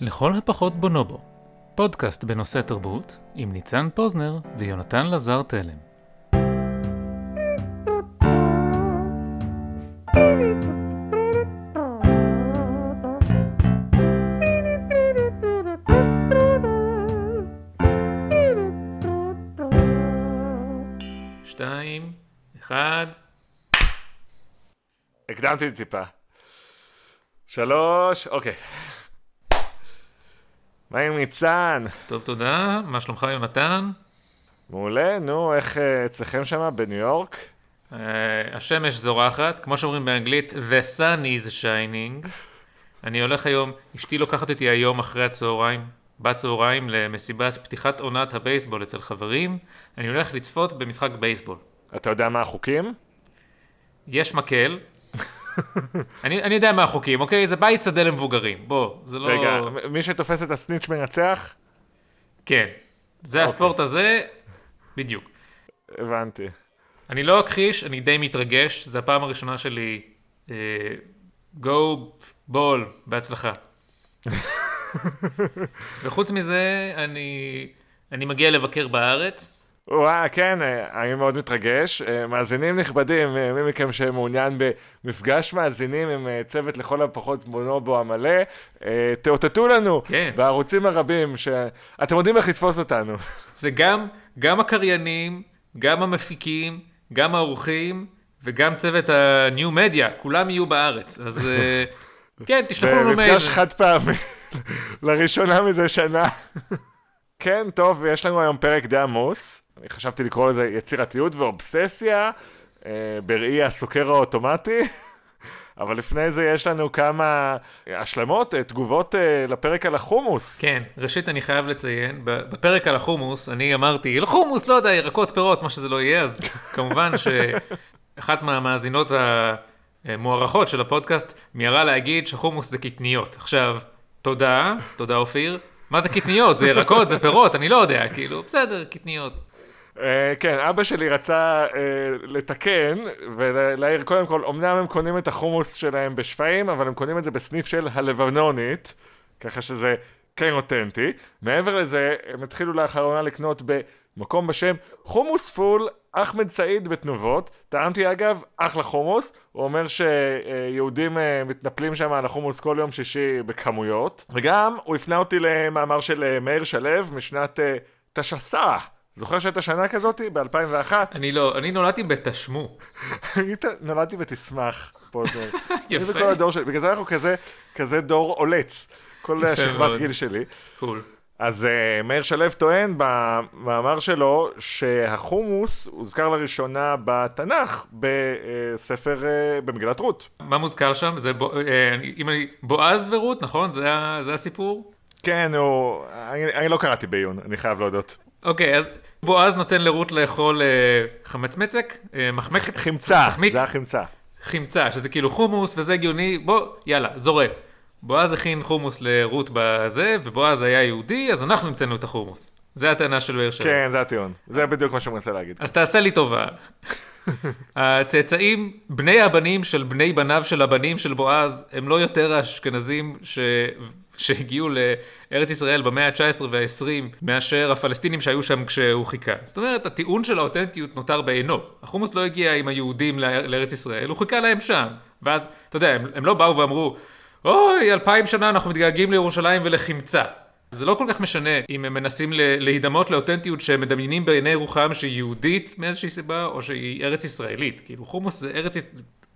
לכל הפחות בונובו, פודקאסט בנושא תרבות עם ניצן פוזנר ויונתן לזר תלם. שתיים, אחד. הקדמתי טיפה. שלוש, אוקיי. מה עם ניצן? טוב, תודה. מה שלומך, יונתן? מעולה, נו, איך אה, אצלכם שם בניו יורק? Uh, השמש זורחת, כמו שאומרים באנגלית, The sun is shining. אני הולך היום, אשתי לוקחת אותי היום אחרי הצהריים, בצהריים, למסיבת פתיחת עונת הבייסבול אצל חברים. אני הולך לצפות במשחק בייסבול. אתה יודע מה החוקים? יש מקל. אני, אני יודע מה החוקים, אוקיי? זה בית שדה למבוגרים. בוא, זה לא... רגע, מי שתופס את הסניץ' מנצח? כן. זה אוקיי. הספורט הזה, בדיוק. הבנתי. אני לא אכחיש, אני די מתרגש, זו הפעם הראשונה שלי. אה, גו בול, בהצלחה. וחוץ מזה, אני, אני מגיע לבקר בארץ. וואה, כן, אה, אני מאוד מתרגש. אה, מאזינים נכבדים, אה, מי מכם שמעוניין במפגש מאזינים עם צוות לכל הפחות בונובו המלא, תאותתו לנו כן. בערוצים הרבים שאתם יודעים איך לתפוס אותנו. זה גם, גם הקריינים, גם המפיקים, גם האורחים, וגם צוות ה-New Media, כולם יהיו בארץ. אז כן, תשלחו לנו מייל. במפגש חד פעמי, לראשונה מזה שנה. כן, טוב, יש לנו היום פרק די עמוס. אני חשבתי לקרוא לזה יצירתיות ואובססיה, אה, בראי הסוקר האוטומטי. אבל לפני זה יש לנו כמה השלמות, אה, תגובות אה, לפרק על החומוס. כן, ראשית אני חייב לציין, בפרק על החומוס, אני אמרתי, חומוס, לא יודע, ירקות, פירות, מה שזה לא יהיה, אז כמובן שאחת מהמאזינות המוערכות של הפודקאסט מיהרה להגיד שחומוס זה קטניות. עכשיו, תודה, תודה אופיר. מה זה קטניות? זה ירקות, זה פירות, אני לא יודע, כאילו, בסדר, קטניות. אה, כן, אבא שלי רצה אה, לתקן ולהעיר, קודם כל, אמנם הם קונים את החומוס שלהם בשפיים, אבל הם קונים את זה בסניף של הלבנונית, ככה שזה כן אותנטי. מעבר לזה, הם התחילו לאחרונה לקנות במקום בשם חומוס פול אחמד סעיד בתנובות. טעמתי אגב, אחלה חומוס. הוא אומר שיהודים אה, מתנפלים שם על החומוס כל יום שישי בכמויות. וגם, הוא הפנה אותי למאמר של מאיר שלו משנת תשס"א. זוכר שהייתה שנה כזאתי? ב-2001? אני לא, אני נולדתי בתשמו. נולדתי ותשמח, פוזר. אני יפה. וכל הדור שלי, בגלל זה אנחנו כזה, כזה דור עולץ, כל השכבת. גיל שלי. קול. אז uh, מאיר שלו טוען במאמר שלו שהחומוס הוזכר לראשונה בתנ"ך בספר, uh, במגילת רות. מה מוזכר שם? זה, בו- אה, אם אני, בועז ורות, נכון? זה, זה הסיפור? כן, הוא... אני, אני לא קראתי בעיון, אני חייב להודות. אוקיי, אז בועז נותן לרות לאכול אה, חמצמצק, אה, מחמקת, חמצה, זה החמצה. חמצה, שזה כאילו חומוס וזה הגיוני, בוא, יאללה, זורם. בועז הכין חומוס לרות בזה, ובועז היה יהודי, אז אנחנו המצאנו את החומוס. זה הטענה של באר שבע. כן, זה הטיעון. זה בדיוק מה שהוא מנסה להגיד. אז תעשה לי טובה. הצאצאים, בני הבנים של בני בניו של הבנים של בועז, הם לא יותר האשכנזים ש... שהגיעו לארץ ישראל במאה ה-19 וה-20 מאשר הפלסטינים שהיו שם כשהוא חיכה. זאת אומרת, הטיעון של האותנטיות נותר בעינו. החומוס לא הגיע עם היהודים לאר- לארץ ישראל, הוא חיכה להם שם. ואז, אתה יודע, הם, הם לא באו ואמרו, אוי, אלפיים שנה אנחנו מתגעגעים לירושלים ולחמצה. זה לא כל כך משנה אם הם מנסים להידמות לאותנטיות שהם מדמיינים בעיני רוחם שהיא יהודית מאיזושהי סיבה, או שהיא ארץ ישראלית. כאילו חומוס זה ארץ...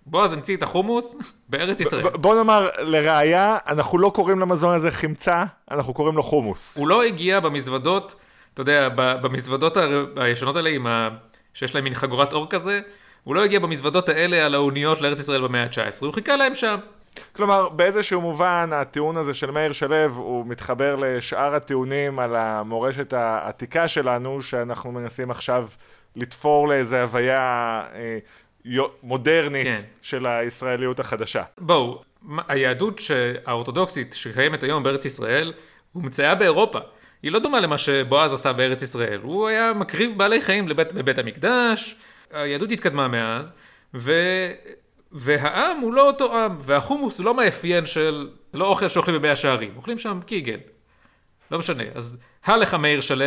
בועז המציא את החומוס בארץ ישראל. ב- בוא נאמר, לראיה, אנחנו לא קוראים למזון הזה חמצה, אנחנו קוראים לו חומוס. הוא לא הגיע במזוודות, אתה יודע, במזוודות הישנות האלה, עם ה... שיש להם מין חגורת אור כזה, הוא לא הגיע במזוודות האלה על האוניות לארץ ישראל במאה ה-19, הוא חיכה להם שם. כלומר, באיזשהו מובן, הטיעון הזה של מאיר שלו, הוא מתחבר לשאר הטיעונים על המורשת העתיקה שלנו, שאנחנו מנסים עכשיו לתפור לאיזו הוויה אה, מודרנית כן. של הישראליות החדשה. בואו, היהדות האורתודוקסית שקיימת היום בארץ ישראל, הומצאה באירופה. היא לא דומה למה שבועז עשה בארץ ישראל. הוא היה מקריב בעלי חיים לבית, בבית המקדש, היהדות התקדמה מאז, ו... והעם הוא לא אותו עם, והחומוס הוא לא מאפיין של, זה לא אוכל שאוכלים במאה שערים, אוכלים שם קיגל. לא משנה, אז הלך מאיר שלו,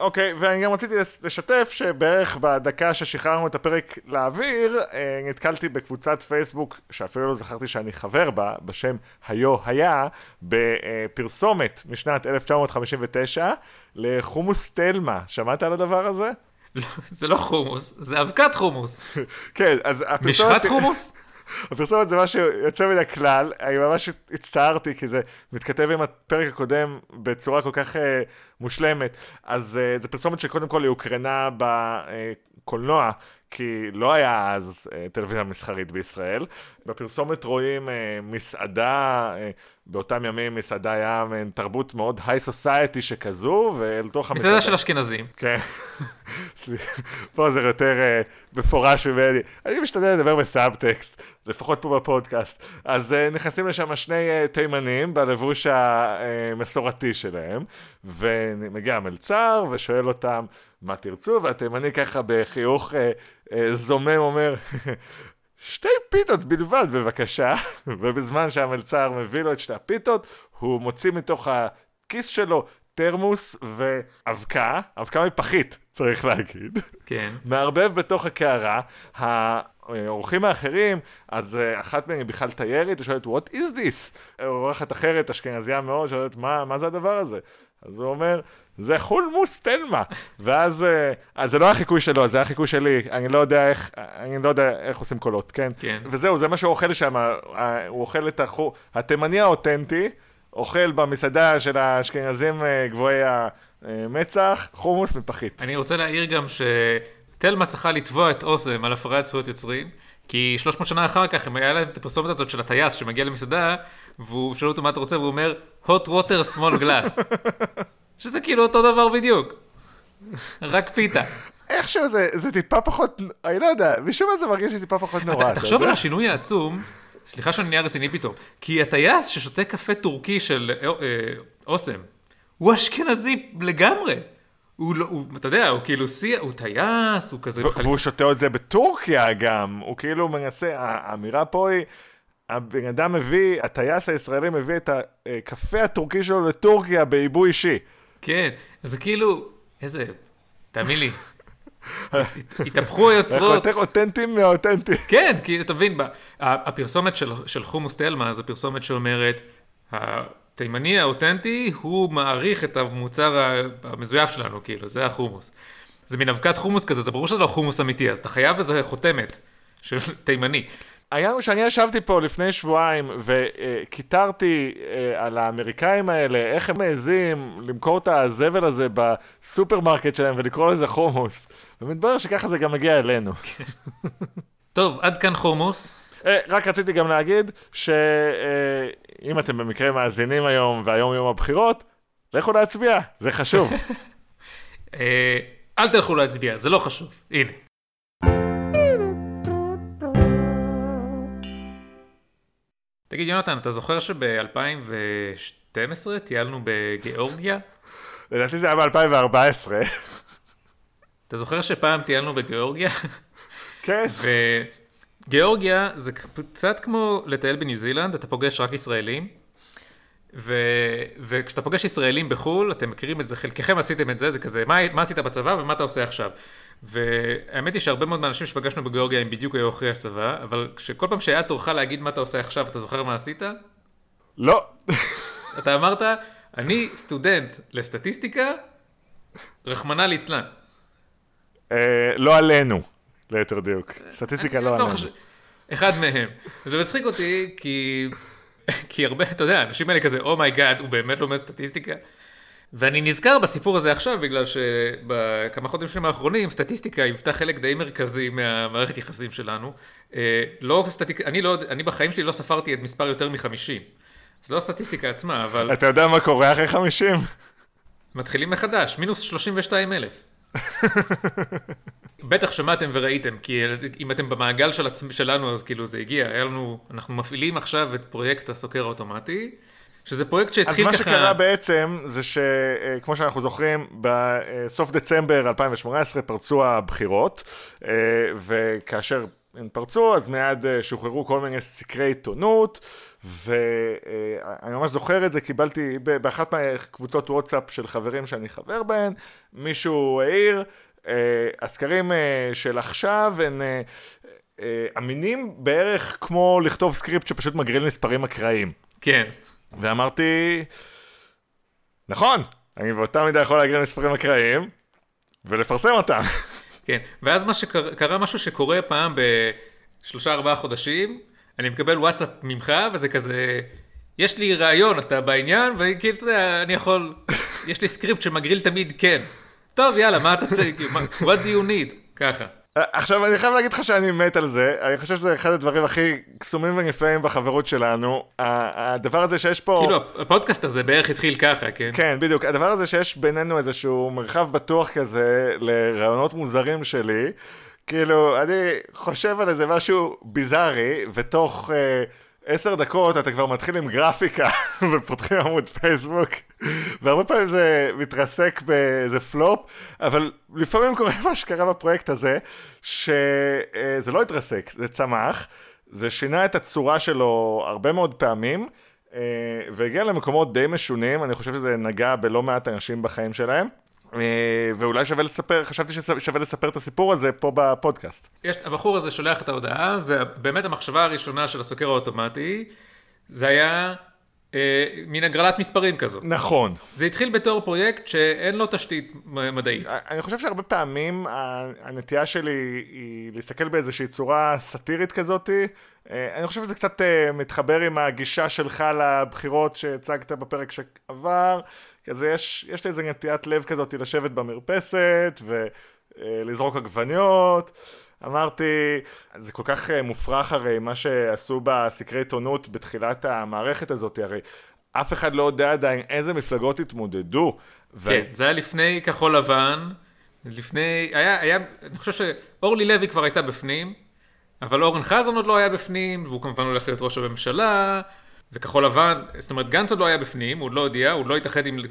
אוקיי, ואני גם רציתי לשתף שבערך בדקה ששחררנו את הפרק לאוויר, אה, נתקלתי בקבוצת פייסבוק, שאפילו לא זכרתי שאני חבר בה, בשם היו היה, בפרסומת משנת 1959 לחומוס תלמה. שמעת על הדבר הזה? זה לא חומוס, זה אבקת חומוס. כן, אז הפרסומת... משחת חומוס? הפרסומת זה משהו יוצא מן הכלל, אני ממש הצטערתי כי זה מתכתב עם הפרק הקודם בצורה כל כך uh, מושלמת. אז uh, זו פרסומת שקודם כל היא הוקרנה בקולנוע, כי לא היה אז uh, טלוויזיה מסחרית בישראל. בפרסומת רואים uh, מסעדה, uh, באותם ימים מסעדה היה מעין תרבות מאוד היי סוסייטי שכזו, ואל תוך המסעדה... מסעדה של אשכנזים. כן. פה זה יותר uh, מפורש ממני. אני משתדל לדבר בסאבטקסט, לפחות פה בפודקאסט. אז uh, נכנסים לשם שני uh, תימנים בלבוש המסורתי שלהם, ומגיע המלצר ושואל אותם מה תרצו, והתימני ככה בחיוך uh, uh, זומם אומר, שתי פיתות בלבד בבקשה, ובזמן שהמלצר מביא לו את שתי הפיתות, הוא מוציא מתוך הכיס שלו תרמוס ואבקה, אבקה מפחית, צריך להגיד. כן. מערבב בתוך הקערה. האורחים האחרים, אז אה, אחת מהן היא בכלל תיירת, היא שואלת, What is this? אורחת אחרת, אשכנזייה מאוד, שואלת, מה, מה זה הדבר הזה? אז הוא אומר, זה חולמוס תלמה. ואז, אה, אז זה לא היה חיקוי שלו, זה היה חיקוי שלי, אני לא יודע איך, אני לא יודע איך עושים קולות, כן? כן. וזהו, זה מה שהוא אוכל שם, אה, הוא אוכל את החו... התימני האותנטי, אוכל במסעדה של האשכנזים אה, גבוהי המצח, חומוס מפחית. אני רוצה להעיר גם שתלמה צריכה לתבוע את אוסם על הפרת זכויות יוצרים, כי 300 שנה אחר כך, הם היה להם את הפרסומת הזאת של הטייס שמגיע למסעדה, והוא שואל אותו מה אתה רוצה, והוא אומר, hot water small glass. שזה כאילו אותו דבר בדיוק. רק פיתה. איכשהו זה, זה טיפה פחות, אני לא יודע, משום מה זה מרגיש לי טיפה פחות נורא. אתה, אתה תחשוב על יודע? השינוי העצום, סליחה שאני נהיה רציני פתאום, כי הטייס ששותה קפה טורקי של אה, אה, אוסם, הוא אשכנזי לגמרי. הוא לא, הוא, אתה יודע, הוא כאילו שיא, הוא טייס, הוא כזה... ו- והוא שותה את זה בטורקיה גם, הוא כאילו מנסה, האמירה פה היא, הבן אדם מביא, הטייס הישראלי מביא את הקפה הטורקי שלו לטורקיה בעיבוי אישי. כן, זה כאילו, איזה, תאמין לי, הת- התהפכו אנחנו היוצרות. יותר אותנטיים מהאותנטי. כן, כי ה- הפרסומת של, של חומוס תלמה זו פרסומת שאומרת, התימני האותנטי הוא מעריך את המוצר המזויף שלנו, כאילו, זה החומוס. זה מין אבקת חומוס כזה, זה ברור שזה לא חומוס אמיתי, אז אתה חייב איזה חותמת של תימני. העניין הוא שאני ישבתי פה לפני שבועיים וקיטרתי אה, על האמריקאים האלה, איך הם מעזים למכור את הזבל הזה בסופרמרקט שלהם ולקרוא לזה חומוס. ומתברר שככה זה גם מגיע אלינו. טוב, עד כאן חומוס. אה, רק רציתי גם להגיד שאם אתם במקרה מאזינים היום והיום יום הבחירות, לכו להצביע, זה חשוב. אה, אל תלכו להצביע, זה לא חשוב. הנה. תגיד, יונתן, אתה זוכר שב-2012 טיילנו בגיאורגיה? לדעתי זה היה ב-2014. אתה זוכר שפעם טיילנו בגיאורגיה? כן. וגיאורגיה זה קצת כמו לטייל בניו זילנד, אתה פוגש רק ישראלים. ו... וכשאתה פוגש ישראלים בחו"ל, אתם מכירים את זה, חלקכם עשיתם את זה, זה כזה, מה, מה עשית בצבא ומה אתה עושה עכשיו. והאמת היא שהרבה מאוד מהאנשים שפגשנו בגיאורגיה הם בדיוק היו אחרי הצבא, אבל כשכל פעם שהיה תורך להגיד מה אתה עושה עכשיו, אתה זוכר מה עשית? לא. אתה אמרת, אני סטודנט לסטטיסטיקה, רחמנא ליצלן. אה, לא עלינו, ליתר דיוק. סטטיסטיקה אני לא עלינו. אחד מהם. זה מצחיק אותי, כי... כי הרבה, אתה יודע, האנשים האלה כזה, oh my God, הוא באמת לומד סטטיסטיקה. ואני נזכר בסיפור הזה עכשיו, בגלל שבכמה חודשים האחרונים, סטטיסטיקה היוותה חלק די מרכזי מהמערכת יחסים שלנו. אה, לא סטטיסטיקה, אני, לא, אני בחיים שלי לא ספרתי את מספר יותר מחמישים. זה לא הסטטיסטיקה עצמה, אבל אתה יודע מה קורה אחרי 50? מתחילים מחדש, מינוס 32 אלף. בטח שמעתם וראיתם, כי אם אתם במעגל של עצמ... שלנו, אז כאילו זה הגיע, היה לנו, אנחנו מפעילים עכשיו את פרויקט הסוקר האוטומטי, שזה פרויקט אז שהתחיל מה ככה... שקרה בעצם זה שכמו שאנחנו זוכרים, בסוף דצמבר 2018 פרצו הבחירות, אה, וכאשר הן פרצו, אז מיד אה, שוחררו כל מיני סקרי עיתונות, ואני ממש זוכר את זה, קיבלתי באחת מהקבוצות וואטסאפ של חברים שאני חבר בהן, מישהו העיר, אה, הסקרים אה, של עכשיו הם אמינים בערך כמו לכתוב סקריפט שפשוט מגריל מספרים אקראיים. כן. ואמרתי, נכון, אני באותה מידה יכול להגריל מספרים אקראיים, ולפרסם אותם. כן, ואז מה שקרה, קרה משהו שקורה פעם בשלושה ארבעה חודשים, אני מקבל וואטסאפ ממך, וזה כזה, יש לי רעיון, אתה בעניין, וכאילו, אתה יודע, אני יכול, יש לי סקריפט שמגריל תמיד כן. טוב, יאללה, מה אתה צריך, what do you need? ככה. עכשיו, אני חייב להגיד לך שאני מת על זה, אני חושב שזה אחד הדברים הכי קסומים ונפלאים בחברות שלנו. הדבר הזה שיש פה... כאילו, הפודקאסט הזה בערך התחיל ככה, כן? כן, בדיוק. הדבר הזה שיש בינינו איזשהו מרחב בטוח כזה לרעיונות מוזרים שלי. כאילו, אני חושב על איזה משהו ביזארי, ותוך... Uh, עשר דקות אתה כבר מתחיל עם גרפיקה ופותחים עמוד פייסבוק. והרבה פעמים זה מתרסק באיזה פלופ אבל לפעמים קורה מה שקרה בפרויקט הזה שזה לא התרסק, זה צמח זה שינה את הצורה שלו הרבה מאוד פעמים אה, והגיע למקומות די משונים, אני חושב שזה נגע בלא מעט אנשים בחיים שלהם ואולי שווה לספר, חשבתי ששווה לספר את הסיפור הזה פה בפודקאסט. יש, הבחור הזה שולח את ההודעה, ובאמת המחשבה הראשונה של הסוקר האוטומטי, זה היה אה, מין הגרלת מספרים כזו. נכון. זה התחיל בתור פרויקט שאין לו תשתית מדעית. אני חושב שהרבה פעמים הנטייה שלי היא להסתכל באיזושהי צורה סאטירית כזאתי. אה, אני חושב שזה קצת אה, מתחבר עם הגישה שלך לבחירות שהצגת בפרק שעבר. כזה יש, יש לי איזה נטיית לב כזאת לשבת במרפסת ולזרוק עגבניות. אמרתי, זה כל כך אה, מופרך הרי מה שעשו בסקרי עיתונות בתחילת המערכת הזאת, הרי אף אחד לא יודע עדיין איזה מפלגות התמודדו. ו... כן, זה היה לפני כחול לבן, לפני, היה, היה, אני חושב שאורלי לוי כבר הייתה בפנים, אבל אורן חזן עוד לא היה בפנים, והוא כמובן הולך להיות ראש הממשלה, וכחול לבן, זאת אומרת גנץ עוד לא היה בפנים, הוא עוד לא הודיע, הוא לא התאחד עם אה,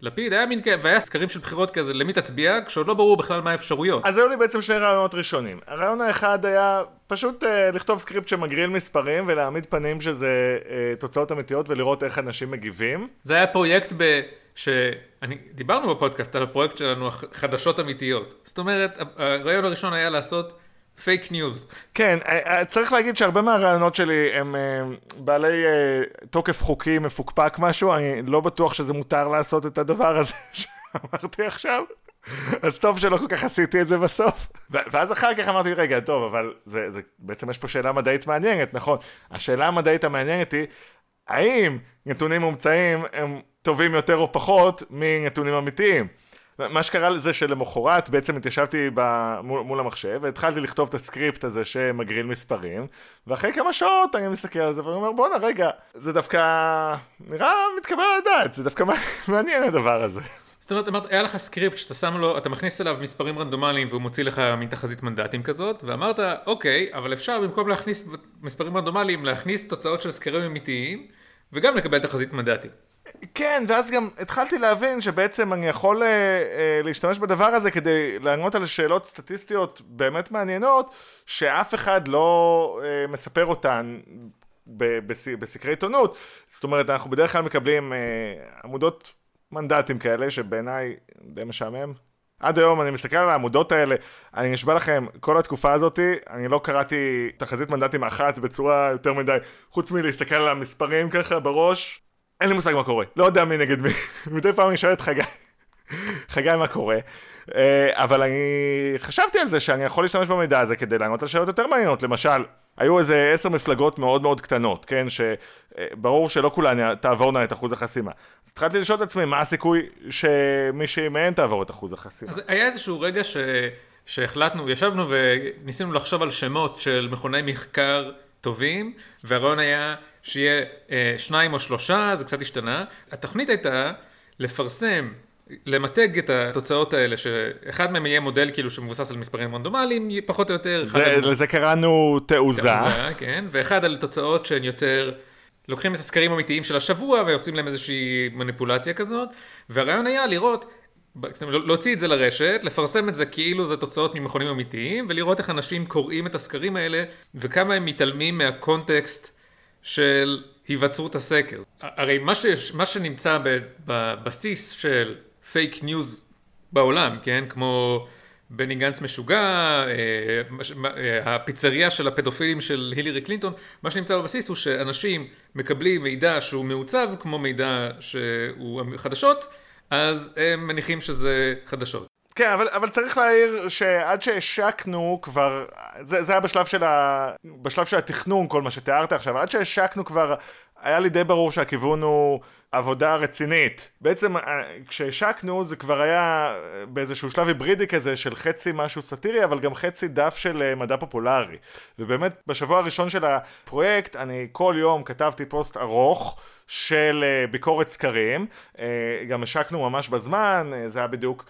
לפיד, היה מין כאלה, והיה סקרים של בחירות כזה, למי תצביע, כשעוד לא ברור בכלל מה האפשרויות. אז היו לי בעצם שני רעיונות ראשונים. הרעיון האחד היה פשוט uh, לכתוב סקריפט שמגריל מספרים ולהעמיד פנים שזה uh, תוצאות אמיתיות ולראות איך אנשים מגיבים. זה היה פרויקט ב... שאני, דיברנו בפודקאסט על הפרויקט שלנו, חדשות אמיתיות. זאת אומרת, הרעיון הראשון היה לעשות פייק ניוז. כן, אה, אה, צריך להגיד שהרבה מהרעיונות שלי הם אה, בעלי תוקף חוקי מפוקפק משהו, אני לא בטוח שזה מותר לעשות את הדבר הזה שאמרתי עכשיו. אז טוב שלא כל כך עשיתי את זה בסוף. ואז אחר כך אמרתי, רגע, טוב, אבל זה, זה, בעצם יש פה שאלה מדעית מעניינת, נכון? השאלה המדעית המעניינת היא, האם נתונים מומצאים הם טובים יותר או פחות מנתונים אמיתיים? מה שקרה זה שלמחרת בעצם התיישבתי מול, מול המחשב והתחלתי לכתוב את הסקריפט הזה שמגריל מספרים ואחרי כמה שעות אני מסתכל על זה ואני אומר בואנה רגע זה דווקא נראה מתקבל על הדעת זה דווקא מעניין הדבר הזה. זאת אומרת, אמרת, היה לך סקריפט שאתה שם לו, אתה מכניס אליו מספרים רנדומליים והוא מוציא לך מין תחזית מנדטים כזאת, ואמרת, אוקיי, אבל אפשר במקום להכניס מספרים רנדומליים, להכניס תוצאות של סקרים אמיתיים, וגם לקבל תחזית מנדטים. כן, ואז גם התחלתי להבין שבעצם אני יכול אה, אה, להשתמש בדבר הזה כדי לענות על שאלות סטטיסטיות באמת מעניינות, שאף אחד לא אה, מספר אותן בסקרי עיתונות. זאת אומרת, אנחנו בדרך כלל מקבלים אה, עמודות מנדטים כאלה, שבעיניי די משעמם. עד היום אני מסתכל על העמודות האלה, אני נשבע לכם, כל התקופה הזאתי, אני לא קראתי תחזית מנדטים אחת בצורה יותר מדי, חוץ מלהסתכל על המספרים ככה בראש, אין לי מושג מה קורה, לא יודע מי נגד מי. מדי פעם אני שואל את חגי, חגי מה קורה. אה, אבל אני חשבתי על זה שאני יכול להשתמש במידע הזה כדי לענות על שאלות יותר מעניינות. למשל, היו איזה עשר מפלגות מאוד מאוד קטנות, כן? שברור שלא כולן תעבורנה את אחוז החסימה. אז התחלתי לשאול את עצמי, מה הסיכוי שמישהי מהן תעבור את אחוז החסימה? אז היה איזשהו רגע ש... שהחלטנו, ישבנו וניסינו לחשוב על שמות של מכוני מחקר טובים, והרעיון היה שיהיה אה, שניים או שלושה, זה קצת השתנה. התוכנית הייתה לפרסם, למתג את התוצאות האלה, שאחד מהם יהיה מודל כאילו שמבוסס על מספרים רנדומליים, פחות או יותר. זה, לזה קראנו תעוזה. תעוזה, כן, ואחד על תוצאות שהן יותר... לוקחים את הסקרים האמיתיים של השבוע ועושים להם איזושהי מניפולציה כזאת, והרעיון היה לראות להוציא את זה לרשת, לפרסם את זה כאילו זה תוצאות ממכונים אמיתיים, ולראות איך אנשים קוראים את הסקרים האלה, וכמה הם מתעלמים מהקונטקסט של היווצרות הסקר. הרי מה, שיש, מה שנמצא בבסיס של פייק ניוז בעולם, כן? כמו בני גנץ משוגע, אה, אה, הפיצריה של הפדופילים של הילרי קלינטון, מה שנמצא בבסיס הוא שאנשים מקבלים מידע שהוא מעוצב כמו מידע שהוא חדשות, אז הם מניחים שזה חדשות. כן, אבל, אבל צריך להעיר שעד שהשקנו כבר, זה, זה היה בשלב של, ה, בשלב של התכנון, כל מה שתיארת עכשיו, עד שהשקנו כבר, היה לי די ברור שהכיוון הוא עבודה רצינית. בעצם אה, כשהשקנו זה כבר היה באיזשהו שלב היברידי כזה של חצי משהו סאטירי, אבל גם חצי דף של אה, מדע פופולרי. ובאמת בשבוע הראשון של הפרויקט אני כל יום כתבתי פוסט ארוך. של ביקורת סקרים, גם השקנו ממש בזמן, זה היה בדיוק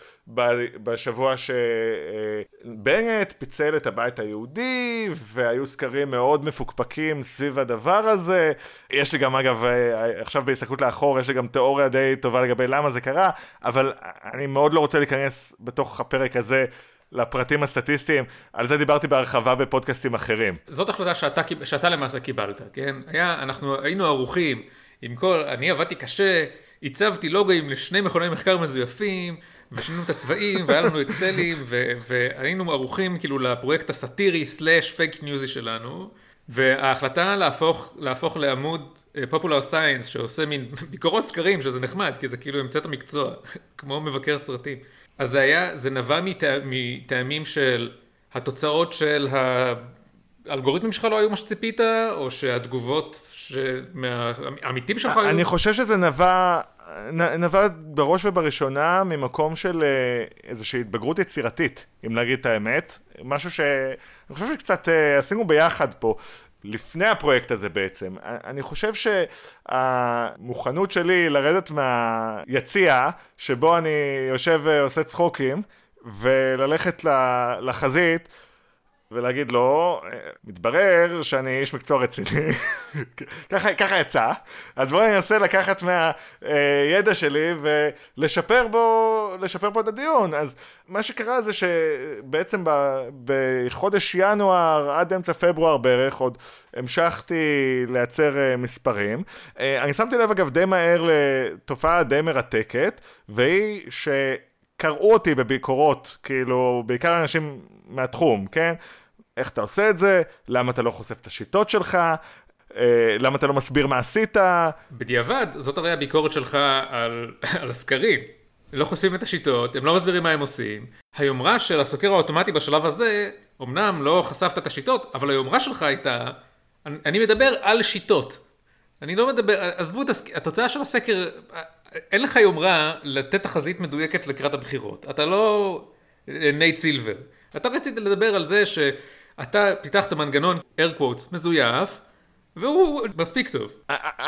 בשבוע שבנט פיצל את הבית היהודי, והיו סקרים מאוד מפוקפקים סביב הדבר הזה. יש לי גם אגב, uh, עכשיו בהסתכלות לאחור, יש לי גם תיאוריה די טובה לגבי למה זה קרה, אבל אני מאוד לא רוצה להיכנס בתוך הפרק הזה. לפרטים הסטטיסטיים, על זה דיברתי בהרחבה בפודקאסטים אחרים. זאת החלטה שאתה, שאתה למעשה קיבלת, כן? היה, אנחנו היינו ערוכים עם כל, אני עבדתי קשה, הצבתי לוגוים לשני מכוני מחקר מזויפים, ושינו את הצבעים, והיה לנו אקסלים, ו- והיינו ערוכים כאילו לפרויקט הסאטירי slash פייק ניוזי שלנו, וההחלטה להפוך, להפוך לעמוד פופולר סיינס שעושה מין ביקורות סקרים, שזה נחמד, כי זה כאילו המצאת המקצוע, כמו מבקר סרטים. אז זה היה, זה נבע מטע, מטעמים של התוצאות של האלגוריתמים שלך לא היו מה שציפית, או שהתגובות מהעמיתים שלך היו... אני חושב שזה נבע, נבע בראש ובראשונה ממקום של אה, איזושהי התבגרות יצירתית, אם להגיד את האמת. משהו ש... אני חושב שקצת אה, עשינו ביחד פה. לפני הפרויקט הזה בעצם. אני חושב שהמוכנות שלי לרדת מהיציע, שבו אני יושב ועושה צחוקים, וללכת לחזית, ולהגיד לו, מתברר שאני איש מקצוע רציני, ככה, ככה יצא, אז בואי ננסה לקחת מהידע שלי ולשפר בו, לשפר בו את הדיון. אז מה שקרה זה שבעצם בחודש ינואר עד אמצע פברואר בערך עוד המשכתי לייצר אה, מספרים. אה, אני שמתי לב אגב די מהר לתופעה די מרתקת, והיא ש... קראו אותי בביקורות, כאילו, בעיקר אנשים מהתחום, כן? איך אתה עושה את זה? למה אתה לא חושף את השיטות שלך? אה, למה אתה לא מסביר מה עשית? בדיעבד, זאת הרי הביקורת שלך על, על הסקרים. לא חושפים את השיטות, הם לא מסבירים מה הם עושים. היומרה של הסוקר האוטומטי בשלב הזה, אמנם לא חשפת את השיטות, אבל היומרה שלך הייתה, אני, אני מדבר על שיטות. אני לא מדבר, עזבו את התוצאה של הסקר, אין לך יומרה לתת תחזית מדויקת לקראת הבחירות. אתה לא נייט סילבר. אתה רצית לדבר על זה שאתה פיתחת מנגנון air quotes מזויף, והוא מספיק טוב.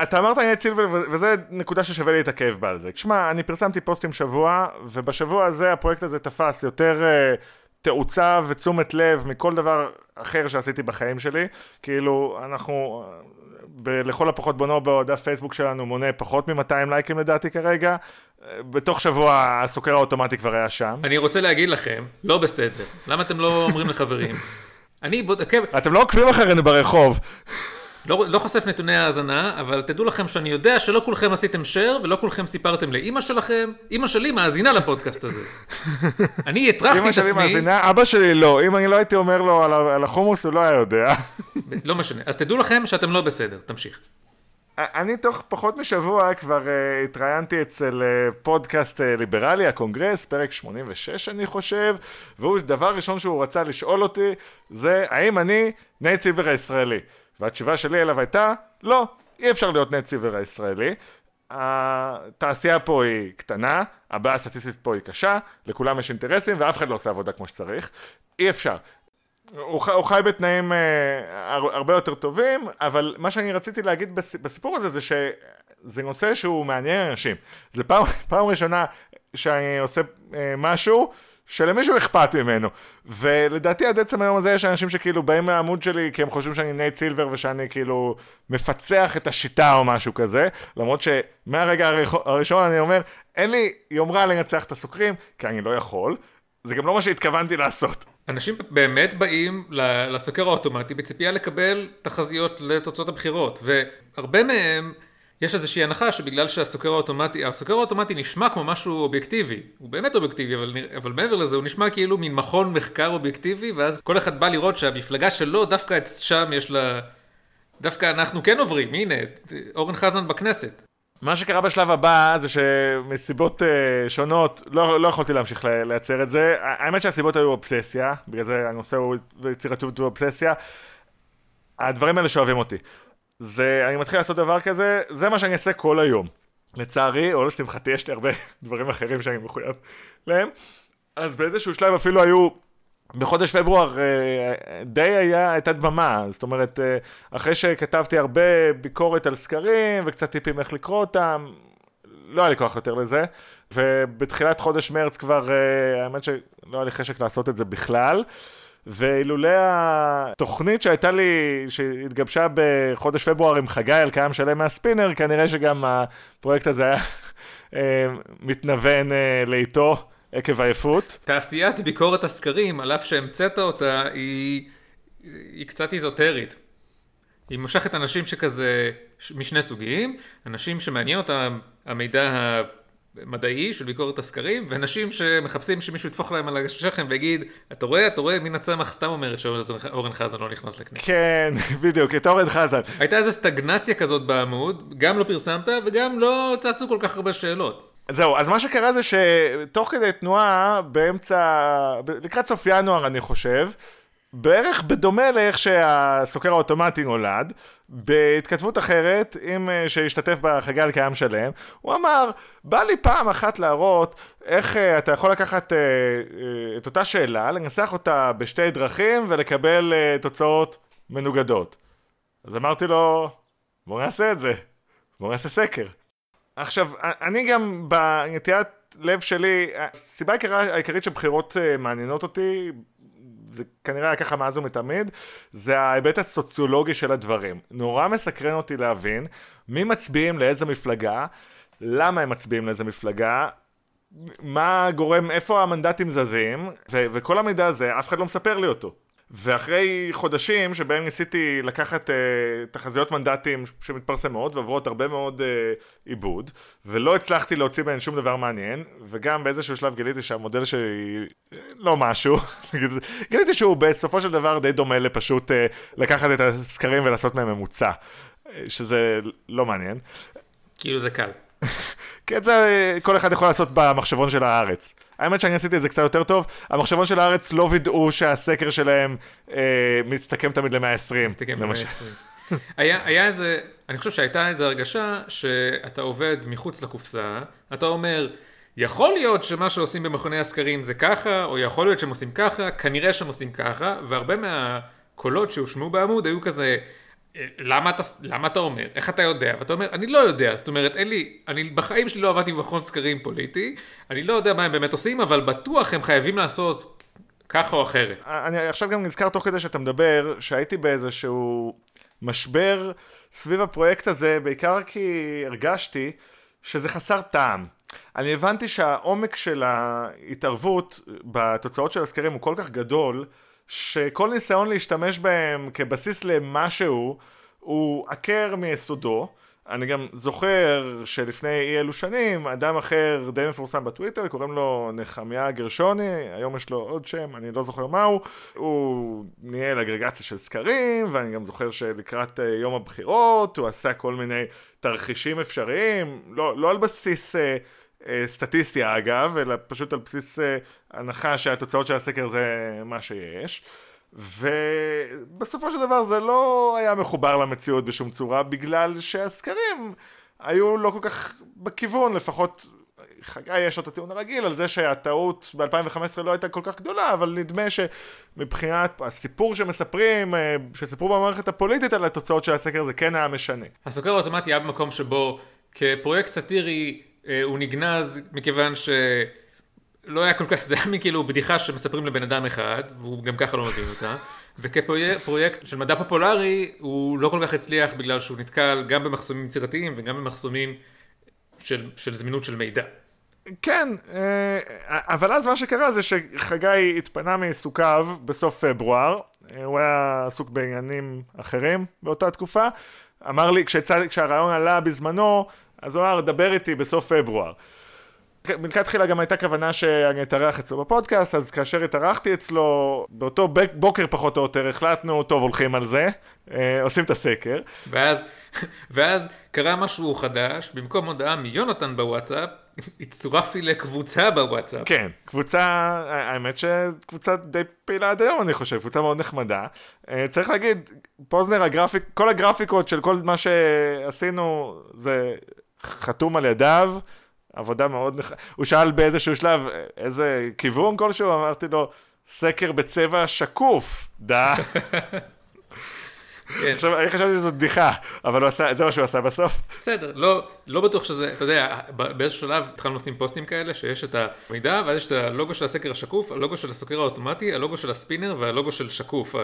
אתה אמרת נייט סילבר, וזו נקודה ששווה להתעכב בה על זה. תשמע, אני פרסמתי פוסטים שבוע, ובשבוע הזה הפרויקט הזה תפס יותר uh, תאוצה ותשומת לב מכל דבר אחר שעשיתי בחיים שלי. כאילו, אנחנו... ב- לכל הפחות בונו בדף פייסבוק שלנו מונה פחות מ-200 לייקים לדעתי כרגע. בתוך שבוע הסוקר האוטומטי כבר היה שם. אני רוצה להגיד לכם, לא בסדר. למה אתם לא אומרים לחברים? אני בודק... אתם לא עוקבים אחרינו ברחוב. לא, לא חושף נתוני האזנה, אבל תדעו לכם שאני יודע שלא כולכם עשיתם share ולא כולכם סיפרתם לאימא שלכם. אימא שלי מאזינה לפודקאסט הזה. אני הטרחתי את עצמי... אימא שלי מאזינה, אבא שלי לא. אם אני לא הייתי אומר לו על החומוס, הוא לא היה יודע. לא משנה. אז תדעו לכם שאתם לא בסדר, תמשיך. אני תוך פחות משבוע כבר uh, התראיינתי אצל uh, פודקאסט uh, ליברלי, הקונגרס, פרק 86 אני חושב, והוא, דבר ראשון שהוא רצה לשאול אותי, זה האם אני נייט סילבר הישראלי. והתשובה שלי אליו הייתה, לא, אי אפשר להיות נייט סילבר הישראלי. התעשייה פה היא קטנה, הבעיה הסטטיסטית פה היא קשה, לכולם יש אינטרסים ואף אחד לא עושה עבודה כמו שצריך. אי אפשר. הוא, חי, הוא חי בתנאים אה, הרבה יותר טובים, אבל מה שאני רציתי להגיד בס, בסיפור הזה זה שזה נושא שהוא מעניין אנשים. זה פעם, פעם ראשונה שאני עושה אה, משהו שלמישהו אכפת ממנו. ולדעתי עד עצם היום הזה יש אנשים שכאילו באים לעמוד שלי כי הם חושבים שאני נייט סילבר ושאני כאילו מפצח את השיטה או משהו כזה, למרות שמהרגע הראשון אני אומר, אין לי יומרה לנצח את הסוקרים, כי אני לא יכול. זה גם לא מה שהתכוונתי לעשות. אנשים באמת באים לסוקר האוטומטי בציפייה לקבל תחזיות לתוצאות הבחירות, והרבה מהם... יש איזושהי הנחה שבגלל שהסוקר האוטומטי, הסוקר האוטומטי נשמע כמו משהו אובייקטיבי, הוא באמת אובייקטיבי, אבל, אבל מעבר לזה הוא נשמע כאילו מין מכון מחקר אובייקטיבי, ואז כל אחד בא לראות שהמפלגה שלו, דווקא שם יש לה, דווקא אנחנו כן עוברים, הנה, אורן חזן בכנסת. מה שקרה בשלב הבא זה שמסיבות uh, שונות לא, לא יכולתי להמשיך לייצר את זה. האמת שהסיבות היו אובססיה, בגלל זה הנושא הוא יצירתיות ואובססיה. הדברים האלה שאוהבים אותי. זה, אני מתחיל לעשות דבר כזה, זה מה שאני אעשה כל היום. לצערי, או לשמחתי, יש לי הרבה דברים אחרים שאני מחויב להם. אז באיזשהו שלב אפילו היו, בחודש פברואר אה, די היה, הייתה דממה, זאת אומרת, אה, אחרי שכתבתי הרבה ביקורת על סקרים וקצת טיפים איך לקרוא אותם, לא היה לי כוח יותר לזה, ובתחילת חודש מרץ כבר, אה, האמת שלא היה לי חשק לעשות את זה בכלל. ואילולא התוכנית שהייתה לי, שהתגבשה בחודש פברואר עם חגי על קיים שלם מהספינר, כנראה שגם הפרויקט הזה היה אה, מתנוון אה, לאיתו עקב עייפות. תעשיית ביקורת הסקרים, על אף שהמצאת אותה, היא, היא קצת איזוטרית. היא מושכת אנשים שכזה, משני סוגים, אנשים שמעניין אותם המידע מדעי של ביקורת הסקרים, ואנשים שמחפשים שמישהו יטפוח להם על השכם ויגיד, אתה רואה, אתה רואה, מן הצמח סתם אומר שאורן חזן לא נכנס לכנסת. כן, בדיוק, את אורן חזן. הייתה איזו סטגנציה כזאת בעמוד, גם לא פרסמת וגם לא צצו כל כך הרבה שאלות. זהו, אז מה שקרה זה שתוך כדי תנועה, באמצע, לקראת סוף ינואר אני חושב, בערך בדומה לאיך שהסוקר האוטומטי נולד, בהתכתבות אחרת, עם אה, שהשתתף בחגי על קיים שלם, הוא אמר, בא לי פעם אחת להראות איך uh, אתה יכול לקחת uh, uh, את אותה שאלה, לנסח אותה בשתי דרכים ולקבל uh, תוצאות מנוגדות. אז אמרתי לו, בוא נעשה את זה, בוא נעשה סקר. עכשיו, אני גם בנטיית לב שלי, הסיבה העיקרית שבחירות מעניינות אותי, זה כנראה היה ככה מאז ומתמיד, זה ההיבט הסוציולוגי של הדברים. נורא מסקרן אותי להבין מי מצביעים לאיזה מפלגה, למה הם מצביעים לאיזה מפלגה, מה גורם, איפה המנדטים זזים, ו- וכל המידע הזה, אף אחד לא מספר לי אותו. ואחרי חודשים שבהם ניסיתי לקחת uh, תחזיות מנדטים שמתפרסמות ועוברות הרבה מאוד uh, עיבוד ולא הצלחתי להוציא בהן שום דבר מעניין וגם באיזשהו שלב גיליתי שהמודל שלי לא משהו גיליתי שהוא בסופו של דבר די דומה לפשוט uh, לקחת את הסקרים ולעשות מהם ממוצע שזה לא מעניין. כאילו זה קל. כן, זה כל אחד יכול לעשות במחשבון של הארץ. האמת שאני עשיתי את זה קצת יותר טוב, המחשבון של הארץ לא וידאו שהסקר שלהם אה, מסתכם תמיד ל-120. מסתכם ל-120. היה, היה איזה, אני חושב שהייתה איזו הרגשה שאתה עובד מחוץ לקופסה, אתה אומר, יכול להיות שמה שעושים במכוני הסקרים זה ככה, או יכול להיות שהם עושים ככה, כנראה שהם עושים ככה, והרבה מהקולות שהושמעו בעמוד היו כזה, למה אתה, למה אתה אומר? איך אתה יודע? ואתה אומר, אני לא יודע. זאת אומרת, אין לי, אני בחיים שלי לא עבדתי במכון סקרים פוליטי, אני לא יודע מה הם באמת עושים, אבל בטוח הם חייבים לעשות ככה או אחרת. אני עכשיו גם נזכר תוך כדי שאתה מדבר, שהייתי באיזשהו משבר סביב הפרויקט הזה, בעיקר כי הרגשתי שזה חסר טעם. אני הבנתי שהעומק של ההתערבות בתוצאות של הסקרים הוא כל כך גדול, שכל ניסיון להשתמש בהם כבסיס למשהו הוא עקר מיסודו. אני גם זוכר שלפני אי אלו שנים, אדם אחר די מפורסם בטוויטר, קוראים לו נחמיה גרשוני, היום יש לו עוד שם, אני לא זוכר מהו, הוא ניהל אגרגציה של סקרים, ואני גם זוכר שלקראת אה, יום הבחירות הוא עשה כל מיני תרחישים אפשריים, לא, לא על בסיס... Uh, אה, סטטיסטיה אגב, אלא פשוט על בסיס אה, הנחה שהתוצאות של הסקר זה מה שיש. ובסופו של דבר זה לא היה מחובר למציאות בשום צורה, בגלל שהסקרים היו לא כל כך בכיוון, לפחות חגי יש לו את הטיעון הרגיל על זה שהטעות ב-2015 לא הייתה כל כך גדולה, אבל נדמה שמבחינת הסיפור שמספרים, אה, שסיפרו במערכת הפוליטית על התוצאות של הסקר זה כן היה משנה. הסוקר האוטומטי היה במקום שבו כפרויקט סאטירי הוא נגנז מכיוון ש... לא היה כל כך, זה היה כאילו בדיחה שמספרים לבן אדם אחד, והוא גם ככה לא מבין אותה. וכפרויקט של מדע פופולרי, הוא לא כל כך הצליח בגלל שהוא נתקל גם במחסומים יצירתיים וגם במחסומים של, של זמינות של מידע. כן, אה, אבל אז מה שקרה זה שחגי התפנה מעיסוקיו בסוף פברואר, אה, הוא היה עסוק בעניינים אחרים באותה תקופה. אמר לי, כשהרעיון עלה בזמנו, אז הוא אמר, דבר איתי בסוף פברואר. מלכתחילה גם הייתה כוונה שאני אתארח אצלו בפודקאסט, אז כאשר התארחתי אצלו, באותו בוקר פחות או יותר, החלטנו, טוב, הולכים על זה, אה, עושים את הסקר. ואז, ואז קרה משהו חדש, במקום הודעה מיונתן בוואטסאפ, הצטרפתי לקבוצה בוואטסאפ. כן, קבוצה, האמת שקבוצה די פעילה עד היום, אני חושב, קבוצה מאוד נחמדה. אה, צריך להגיד, פוזנר, הגרפיק, כל הגרפיקות של כל מה שעשינו, זה חתום על ידיו. עבודה מאוד נח... הוא שאל באיזשהו שלב, איזה כיוון כלשהו? אמרתי לו, סקר בצבע שקוף, דה. כן. עכשיו, אני חשבתי שזאת בדיחה, אבל עשה, זה מה שהוא עשה בסוף. בסדר, לא, לא בטוח שזה, אתה יודע, באיזשהו שלב התחלנו לשים פוסטים כאלה, שיש את המידע, ואז יש את הלוגו של הסקר השקוף, הלוגו של הסוקר האוטומטי, הלוגו של הספינר והלוגו של שקוף.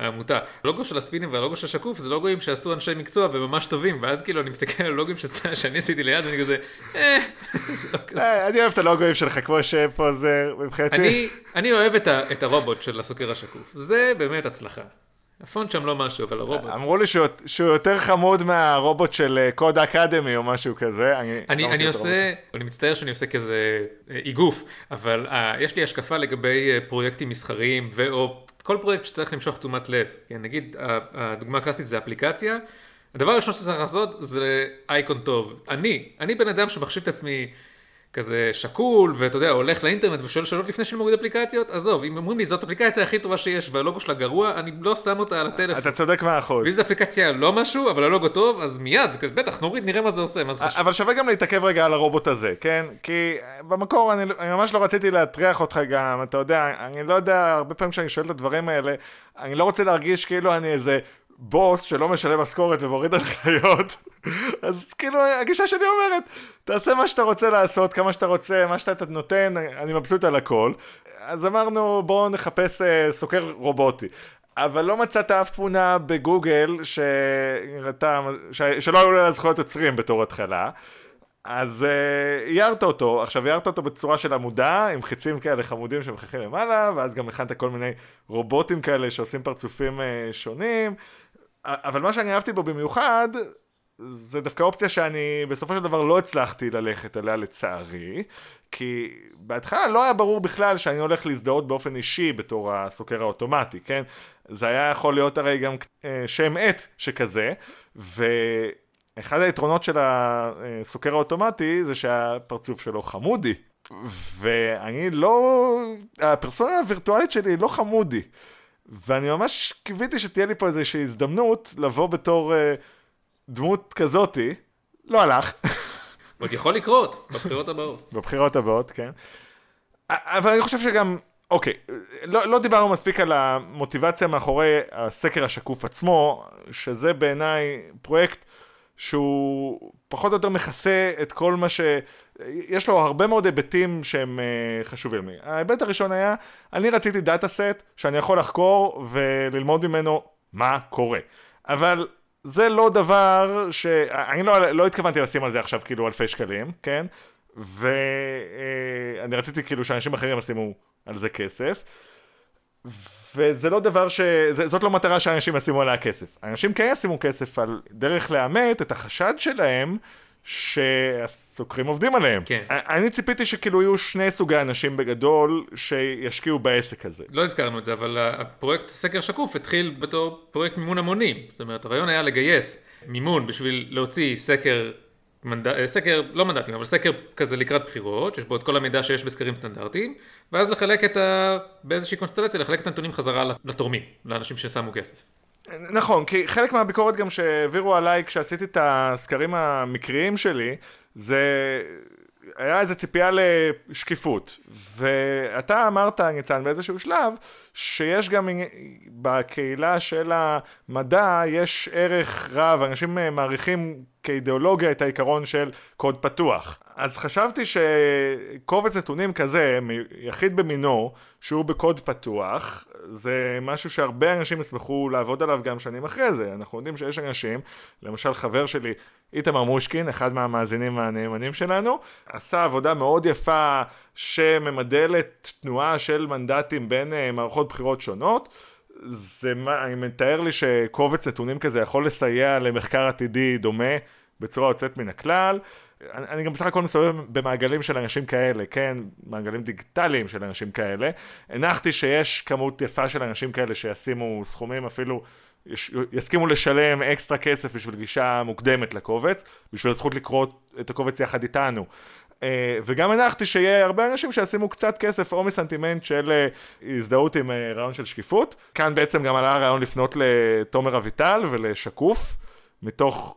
העמותה. הלוגו של הספינים והלוגו של שקוף זה לוגוים שעשו אנשי מקצוע וממש טובים, ואז כאילו אני מסתכל על לוגוים שאני עשיתי ליד ואני כזה, אה, זה לא כזה. אה, אני אוהב את הלוגוים שלך כמו שפה זה מבחינתי. אני אוהב את הרובוט של הסוקר השקוף, זה באמת הצלחה. הפונט שם לא משהו, אבל הרובוט. אמרו לי שהוא, שהוא יותר חמוד מהרובוט של קוד אה, אקדמי או משהו כזה. אני, אני, לא אני עושה, אני מצטער שאני עושה כזה איגוף, אבל יש לי השקפה לגבי פרויקטים מסחריים ו/או כל פרויקט שצריך למשוך תשומת לב, כן, נגיד הדוגמה הקלאסית זה אפליקציה, הדבר הראשון שצריך לעשות זה אייקון טוב. אני, אני בן אדם שמחשיב את עצמי כזה שקול, ואתה יודע, הולך לאינטרנט ושואל שאלות לפני שאני מוריד אפליקציות, עזוב, אם אומרים לי זאת אפליקציה הכי טובה שיש והלוגו שלה גרוע, אני לא שם אותה על הטלפון. אתה צודק מאה אחוז. ואם זו אפליקציה לא משהו, אבל הלוגו טוב, אז מיד, בטח, נוריד, נראה מה זה עושה, מה זה חשוב. אבל שווה גם להתעכב רגע על הרובוט הזה, כן? כי במקור אני, אני ממש לא רציתי להטריח אותך גם, אתה יודע, אני לא יודע, הרבה פעמים כשאני שואל את הדברים האלה, אני לא רוצה להרגיש כאילו אני איזה בוס שלא משלם משכורת ומוריד הנחיות, אז כאילו הגישה שלי אומרת, תעשה מה שאתה רוצה לעשות, כמה שאתה רוצה, מה שאתה נותן, אני מבסוט על הכל. אז אמרנו בואו נחפש uh, סוקר רובוטי. אבל לא מצאת אף תמונה בגוגל שהראתה, ש... שלא היו לה זכויות יוצרים בתור התחלה. אז uh, הערת אותו, עכשיו הערת אותו בצורה של עמודה, עם חיצים כאלה חמודים שמחכים למעלה, ואז גם הכנת כל מיני רובוטים כאלה שעושים פרצופים uh, שונים. אבל מה שאני אהבתי בו במיוחד, זה דווקא אופציה שאני בסופו של דבר לא הצלחתי ללכת עליה לצערי, כי בהתחלה לא היה ברור בכלל שאני הולך להזדהות באופן אישי בתור הסוקר האוטומטי, כן? זה היה יכול להיות הרי גם אה, שם עט שכזה, ואחד היתרונות של הסוקר האוטומטי זה שהפרצוף שלו חמודי, ואני לא, הפרסונה הווירטואלית שלי לא חמודי. ואני ממש קיוויתי שתהיה לי פה איזושהי הזדמנות לבוא בתור uh, דמות כזאתי. לא הלך. עוד יכול לקרות, בבחירות הבאות. בבחירות הבאות, כן. אבל אני חושב שגם, אוקיי, לא, לא דיברנו מספיק על המוטיבציה מאחורי הסקר השקוף עצמו, שזה בעיניי פרויקט שהוא פחות או יותר מכסה את כל מה ש... יש לו הרבה מאוד היבטים שהם uh, חשובים לי. ההיבט הראשון היה, אני רציתי דאטה סט שאני יכול לחקור וללמוד ממנו מה קורה. אבל זה לא דבר ש... אני לא, לא התכוונתי לשים על זה עכשיו כאילו אלפי שקלים, כן? ואני uh, רציתי כאילו שאנשים אחרים ישימו על זה כסף. וזה לא דבר ש... זאת לא מטרה שאנשים ישימו עליה כסף. אנשים כן ישימו כסף על דרך לאמת את החשד שלהם שהסוקרים עובדים עליהם. כן. אני ציפיתי שכאילו יהיו שני סוגי אנשים בגדול שישקיעו בעסק הזה. לא הזכרנו את זה, אבל הפרויקט סקר שקוף התחיל בתור פרויקט מימון המונים. זאת אומרת, הרעיון היה לגייס מימון בשביל להוציא סקר מנד... אה, סקר, לא מנדטים, אבל סקר כזה לקראת בחירות, שיש בו את כל המידע שיש בסקרים סטנדרטיים, ואז לחלק את ה... באיזושהי קונסטלציה, לחלק את הנתונים חזרה לתורמים, לאנשים ששמו כסף. נכון, כי חלק מהביקורת גם שהעבירו עליי כשעשיתי את הסקרים המקריים שלי, זה היה איזו ציפייה לשקיפות. ואתה אמרת, ניצן, באיזשהו שלב, שיש גם בקהילה של המדע, יש ערך רב, אנשים מעריכים כאידיאולוגיה את העיקרון של קוד פתוח. אז חשבתי שקובץ נתונים כזה, יחיד במינו, שהוא בקוד פתוח, זה משהו שהרבה אנשים ישמחו לעבוד עליו גם שנים אחרי זה. אנחנו יודעים שיש אנשים, למשל חבר שלי, איתמר מושקין, אחד מהמאזינים הנאמנים שלנו, עשה עבודה מאוד יפה שממדלת תנועה של מנדטים בין uh, מערכות בחירות שונות. זה מה, אני מתאר לי שקובץ נתונים כזה יכול לסייע למחקר עתידי דומה בצורה יוצאת מן הכלל. אני, אני גם בסך הכל מסתובב במעגלים של אנשים כאלה, כן? מעגלים דיגיטליים של אנשים כאלה. הנחתי שיש כמות יפה של אנשים כאלה שישימו סכומים אפילו, יסכימו לשלם אקסטרה כסף בשביל גישה מוקדמת לקובץ, בשביל הזכות לקרוא את הקובץ יחד איתנו. Uh, וגם הנחתי שיהיה הרבה אנשים שישימו קצת כסף או מסנטימנט של uh, הזדהות עם uh, רעיון של שקיפות. כאן בעצם גם עלה הרעיון לפנות לתומר אביטל ולשקוף, מתוך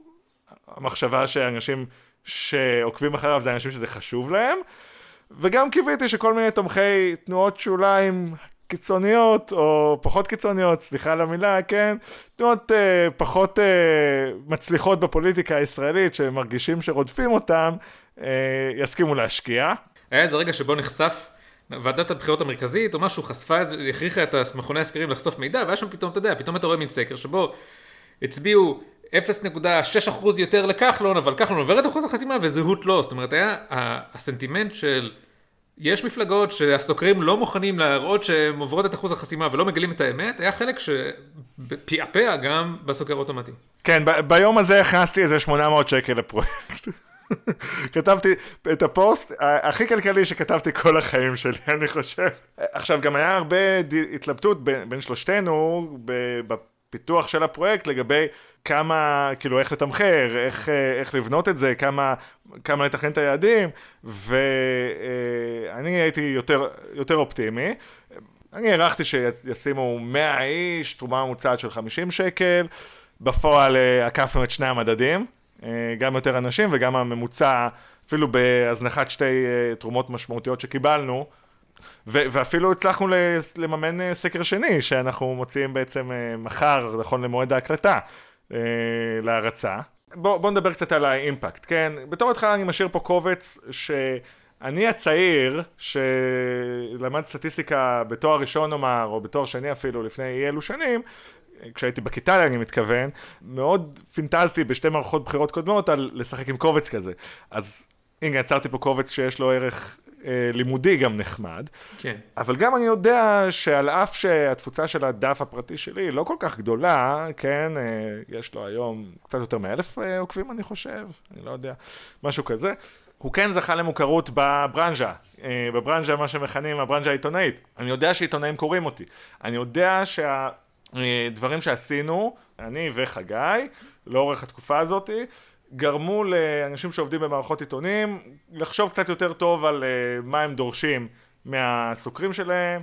המחשבה שאנשים שעוקבים אחריו זה אנשים שזה חשוב להם, וגם קיוויתי שכל מיני תומכי תנועות שוליים קיצוניות, או פחות קיצוניות, סליחה על המילה, כן? תנועות אה, פחות אה, מצליחות בפוליטיקה הישראלית, שמרגישים שרודפים אותם, אה, יסכימו להשקיע. היה איזה רגע שבו נחשף ועדת הבחירות המרכזית, או משהו, חשפה, הכריחה את מכוני הסקרים לחשוף מידע, והיה שם פתאום, אתה יודע, פתאום אתה רואה מין סקר שבו הצביעו 0.6% יותר לכחלון, אבל כחלון עובר את אחוז החסימה וזהות לא. זאת אומרת, היה הסנטימנט של... יש מפלגות שהסוקרים לא מוכנים להראות שהן עוברות את אחוז החסימה ולא מגלים את האמת, היה חלק שפעפע גם בסוקר אוטומטי. כן, ב- ביום הזה הכנסתי איזה 800 שקל לפרויקט. כתבתי את הפוסט הכי כלכלי שכתבתי כל החיים שלי, אני חושב. עכשיו, גם היה הרבה התלבטות בין, בין שלושתנו פיתוח של הפרויקט לגבי כמה, כאילו איך לתמחר, איך, איך לבנות את זה, כמה, כמה לתכנן את היעדים, ואני הייתי יותר, יותר אופטימי. אני הערכתי שישימו 100 איש, תרומה ממוצעת של 50 שקל, בפועל אה, עקפנו את שני המדדים, אה, גם יותר אנשים וגם הממוצע, אפילו בהזנחת שתי אה, תרומות משמעותיות שקיבלנו, ו- ואפילו הצלחנו לממן אה, סקר שני, שאנחנו מוציאים בעצם אה, מחר, נכון למועד ההקלטה, אה, להרצה. בואו בוא נדבר קצת על האימפקט, כן? בתור התחלה אני משאיר פה קובץ שאני הצעיר, שלמד סטטיסטיקה בתואר ראשון נאמר, או בתואר שני אפילו, לפני אי אלו שנים, כשהייתי בכיתה אני מתכוון, מאוד פינטזתי בשתי מערכות בחירות קודמות על לשחק עם קובץ כזה. אז הנה יצרתי פה קובץ שיש לו ערך לימודי גם נחמד. כן. אבל גם אני יודע שעל אף שהתפוצה של הדף הפרטי שלי לא כל כך גדולה, כן, אה, יש לו היום קצת יותר מאלף אה, עוקבים אני חושב, אני לא יודע, משהו כזה. הוא כן זכה למוכרות בברנז'ה, בברנז'ה מה שמכנים הברנז'ה העיתונאית. אני יודע שעיתונאים קוראים אותי. אני יודע שהדברים שעשינו, אני וחגי, לאורך התקופה הזאתי, גרמו לאנשים שעובדים במערכות עיתונים לחשוב קצת יותר טוב על uh, מה הם דורשים מהסוקרים שלהם,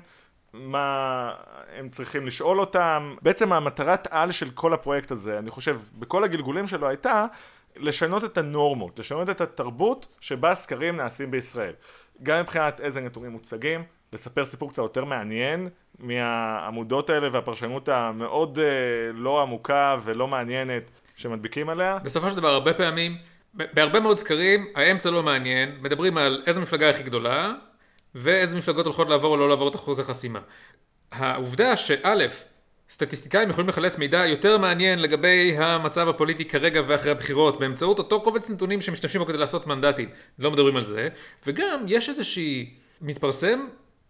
מה הם צריכים לשאול אותם. בעצם המטרת על של כל הפרויקט הזה, אני חושב, בכל הגלגולים שלו הייתה לשנות את הנורמות, לשנות את התרבות שבה סקרים נעשים בישראל. גם מבחינת איזה נתונים מוצגים, לספר סיפור קצת יותר מעניין מהעמודות האלה והפרשנות המאוד uh, לא עמוקה ולא מעניינת שמדביקים עליה. בסופו של דבר, הרבה פעמים, בהרבה מאוד סקרים, האמצע לא מעניין, מדברים על איזה מפלגה הכי גדולה, ואיזה מפלגות הולכות לעבור או לא לעבור את אחוז החסימה. העובדה שא', סטטיסטיקאים יכולים לחלץ מידע יותר מעניין לגבי המצב הפוליטי כרגע ואחרי הבחירות באמצעות אותו קובץ נתונים שמשתמשים בו כדי לעשות מנדטים. לא מדברים על זה. וגם יש איזושהי... מתפרסם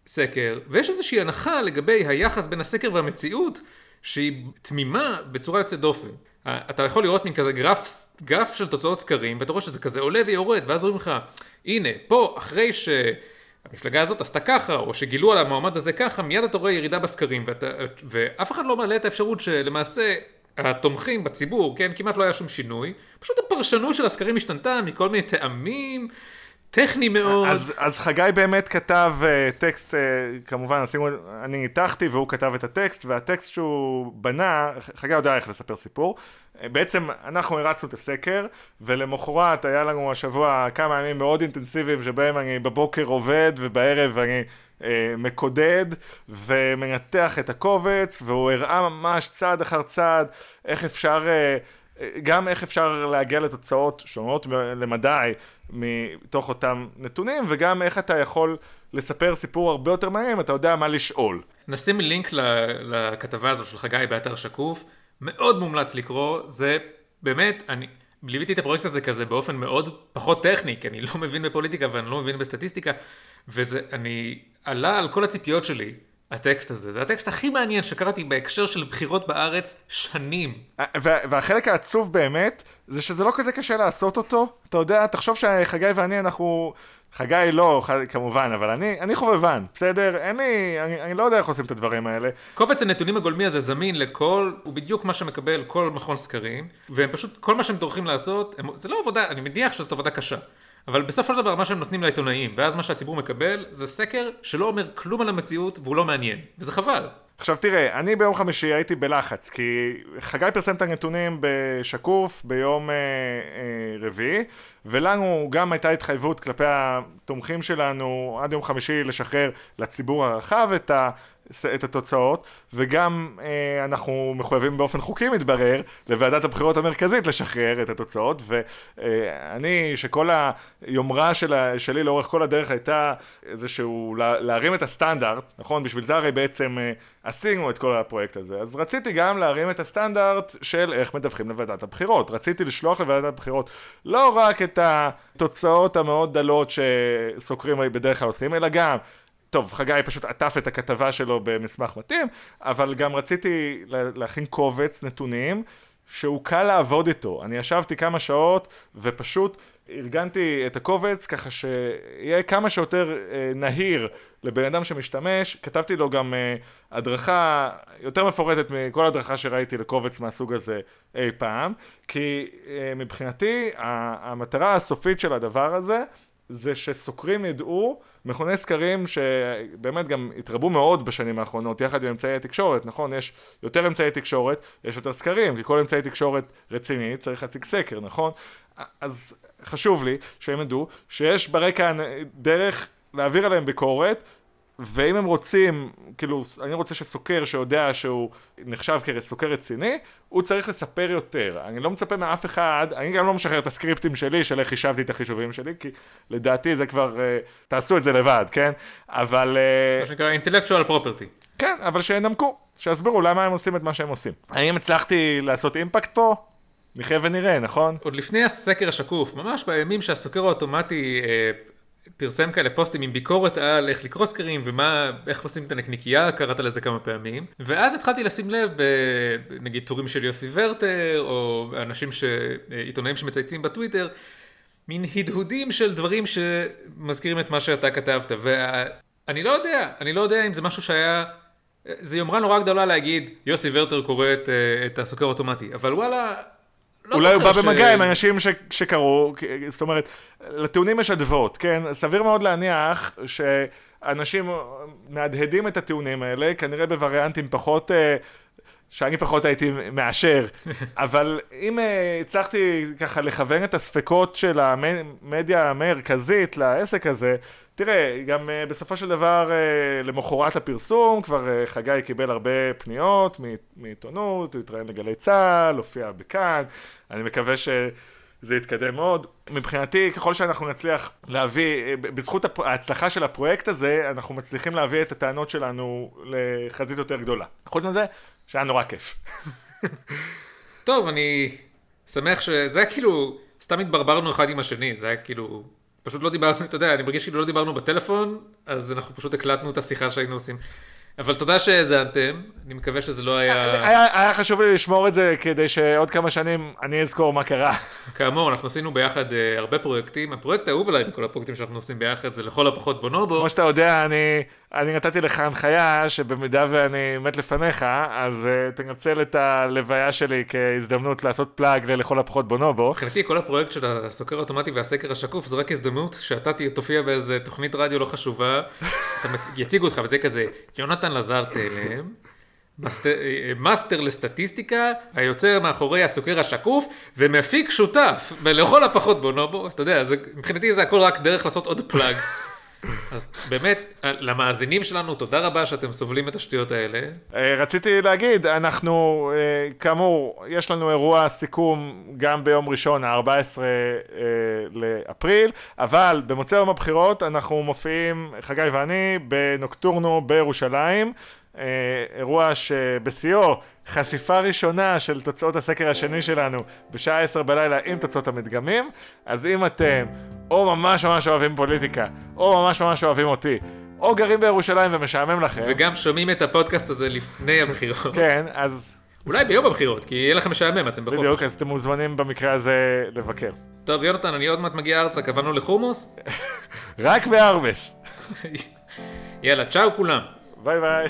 סקר, ויש איזושהי הנחה לגבי היחס בין הסקר והמציאות שהיא תמימה בצורה יוצאת דופן. אתה יכול לראות מין כזה גרף, גרף של תוצאות סקרים, ואתה רואה שזה כזה עולה ויורד, ואז אומרים לך, הנה, פה, אחרי שהמפלגה הזאת עשתה ככה, או שגילו על המועמד הזה ככה, מיד אתה רואה ירידה בסקרים, ואתה, ואף אחד לא מעלה את האפשרות שלמעשה התומכים בציבור, כן, כמעט לא היה שום שינוי, פשוט הפרשנות של הסקרים השתנתה מכל מיני טעמים. טכני מאוד. אז, אז חגי באמת כתב uh, טקסט, uh, כמובן, עשינו, אני ניתחתי והוא כתב את הטקסט, והטקסט שהוא בנה, חגי יודע איך לספר סיפור. Uh, בעצם אנחנו הרצנו את הסקר, ולמחרת היה לנו השבוע כמה ימים מאוד אינטנסיביים, שבהם אני בבוקר עובד ובערב אני uh, מקודד ומנתח את הקובץ, והוא הראה ממש צעד אחר צעד איך אפשר... Uh, גם איך אפשר להגיע לתוצאות שונות למדי מתוך אותם נתונים, וגם איך אתה יכול לספר סיפור הרבה יותר מעניין אם אתה יודע מה לשאול. נשים לינק לכתבה הזו של חגי באתר שקוף, מאוד מומלץ לקרוא, זה באמת, אני ליוויתי את הפרויקט הזה כזה באופן מאוד פחות טכני, כי אני לא מבין בפוליטיקה ואני לא מבין בסטטיסטיקה, וזה, אני, עלה על כל הציפיות שלי. הטקסט הזה, זה הטקסט הכי מעניין שקראתי בהקשר של בחירות בארץ שנים. והחלק העצוב באמת, זה שזה לא כזה קשה לעשות אותו. אתה יודע, תחשוב שחגי ואני, אנחנו... חגי לא, כמובן, אבל אני, אני חובבן, בסדר? אין לי, אני, אני לא יודע איך עושים את הדברים האלה. קובץ הנתונים הגולמי הזה זמין לכל, הוא בדיוק מה שמקבל כל מכון סקרים, והם פשוט, כל מה שהם טורחים לעשות, הם, זה לא עבודה, אני מניח שזאת עבודה קשה. אבל בסופו של דבר מה שהם נותנים לעיתונאים, ואז מה שהציבור מקבל, זה סקר שלא אומר כלום על המציאות והוא לא מעניין, וזה חבל. עכשיו תראה, אני ביום חמישי הייתי בלחץ, כי חגי פרסם את הנתונים בשקוף ביום אה, אה, רביעי, ולנו גם הייתה התחייבות כלפי התומכים שלנו עד יום חמישי לשחרר לציבור הרחב את ה... את התוצאות, וגם אה, אנחנו מחויבים באופן חוקי מתברר לוועדת הבחירות המרכזית לשחרר את התוצאות, ואני, שכל היומרה שלה, שלי לאורך כל הדרך הייתה איזשהו להרים את הסטנדרט, נכון? בשביל זה הרי בעצם אה, עשינו את כל הפרויקט הזה, אז רציתי גם להרים את הסטנדרט של איך מדווחים לוועדת הבחירות. רציתי לשלוח לוועדת הבחירות לא רק את התוצאות המאוד דלות שסוקרים בדרך כלל עושים, אלא גם טוב, חגי פשוט עטף את הכתבה שלו במסמך מתאים, אבל גם רציתי להכין קובץ נתונים שהוא קל לעבוד איתו. אני ישבתי כמה שעות ופשוט ארגנתי את הקובץ ככה שיהיה כמה שיותר אה, נהיר לבן אדם שמשתמש. כתבתי לו גם אה, הדרכה יותר מפורטת מכל הדרכה שראיתי לקובץ מהסוג הזה אי פעם, כי אה, מבחינתי המטרה הסופית של הדבר הזה זה שסוקרים ידעו מכוני סקרים שבאמת גם התרבו מאוד בשנים האחרונות, יחד עם אמצעי התקשורת, נכון? יש יותר אמצעי תקשורת, יש יותר סקרים, כי כל אמצעי תקשורת רציני צריך להציג סקר, נכון? אז חשוב לי שהם ידעו שיש ברקע דרך להעביר עליהם ביקורת ואם הם רוצים, כאילו, אני רוצה שסוקר שיודע שהוא נחשב כסוקר רציני, הוא צריך לספר יותר. אני לא מצפה מאף אחד, אני גם לא משחרר את הסקריפטים שלי של איך חישבתי את החישובים שלי, כי לדעתי זה כבר, uh, תעשו את זה לבד, כן? אבל... Uh, מה שנקרא intellectual property. כן, אבל שינמקו, שיסבירו למה הם עושים את מה שהם עושים. האם הצלחתי לעשות אימפקט פה? נחיה ונראה, נכון? עוד לפני הסקר השקוף, ממש בימים שהסוקר האוטומטי אה, פרסם כאלה פוסטים עם ביקורת על איך לקרוא סקרים ומה, איך עושים את הנקניקייה, קראת לזה כמה פעמים. ואז התחלתי לשים לב בנגיד טורים של יוסי ורטר, או אנשים ש... עיתונאים שמצייצים בטוויטר, מין הדהודים של דברים שמזכירים את מה שאתה כתבת. ואני לא יודע, אני לא יודע אם זה משהו שהיה... זה יומרה נורא גדולה להגיד, יוסי ורטר קורא את, את הסוקר אוטומטי, אבל וואלה, לא אולי הוא בא ש... במגע עם אנשים ש... שקראו, זאת אומרת, לטיעונים יש אדוות, כן? סביר מאוד להניח שאנשים מהדהדים את הטיעונים האלה, כנראה בווריאנטים פחות... אה, שאני פחות הייתי מאשר, אבל אם אה, הצלחתי ככה לכוון את הספקות של המדיה המרכזית לעסק הזה, תראה, גם uh, בסופו של דבר, uh, למחרת הפרסום, כבר חגי קיבל הרבה פניות מעיתונות, הוא התראיין לגלי צה"ל, הופיע בכאן, אני מקווה שזה יתקדם מאוד. מבחינתי, ככל שאנחנו נצליח להביא, בזכות. ההצלחה של הפרויקט הזה, אנחנו מצליחים להביא את הטענות שלנו לחזית יותר גדולה. חוץ מזה, שהיה נורא כיף. טוב, אני שמח שזה היה כאילו, סתם התברברנו אחד עם השני, זה היה כאילו... פשוט לא דיברנו, אתה יודע, אני מרגיש כאילו לא דיברנו בטלפון, אז אנחנו פשוט הקלטנו את השיחה שהיינו עושים. אבל תודה שהאזנתם, אני מקווה שזה לא היה... היה, היה חשוב לי לשמור את זה כדי שעוד כמה שנים אני אזכור מה קרה. כאמור, אנחנו עשינו ביחד אה, הרבה פרויקטים. הפרויקט האהוב עליי מכל הפרויקטים שאנחנו עושים ביחד זה לכל הפחות בונובו. כמו שאתה יודע, אני, אני נתתי לך הנחיה שבמידה ואני מת לפניך, אז uh, תנצל את הלוויה שלי כהזדמנות לעשות פלאג ללכל הפחות בונובו. מבחינתי כל הפרויקט של הסוקר האוטומטי והסקר השקוף זה רק הזדמנות שאתה תה- תופיע באיזה תוכנית רדיו לא חשובה, מצ- יציגו אותך וזה כזה, יונתן לזר תלם, מאסטר, לסטטיסטיקה, היוצר מאחורי הסוקר השקוף, ומפיק שותף, ולכל הפחות בונובו, אתה יודע, מבחינתי זה הכל רק דרך לעשות עוד plug. אז באמת, למאזינים שלנו, תודה רבה שאתם סובלים את השטויות האלה. אה, רציתי להגיד, אנחנו, אה, כאמור, יש לנו אירוע סיכום גם ביום ראשון, ה-14 אה, לאפריל, אבל במוצאי יום הבחירות אנחנו מופיעים, חגי ואני, בנוקטורנו בירושלים. אה, אירוע שבשיאו חשיפה ראשונה של תוצאות הסקר השני שלנו בשעה 10 בלילה עם תוצאות המדגמים אז אם אתם או ממש ממש אוהבים פוליטיקה או ממש ממש אוהבים אותי או גרים בירושלים ומשעמם לכם וגם שומעים את הפודקאסט הזה לפני הבחירות. כן, אז אולי ביום הבחירות, כי יהיה לכם משעמם, אתם בחופש. בדיוק, אז אתם מוזמנים במקרה הזה לבקר. טוב, יונתן, אני עוד מעט מגיע ארצה, קבענו לחומוס? רק בארבס. יאללה, צ'או כולם. ביי ביי.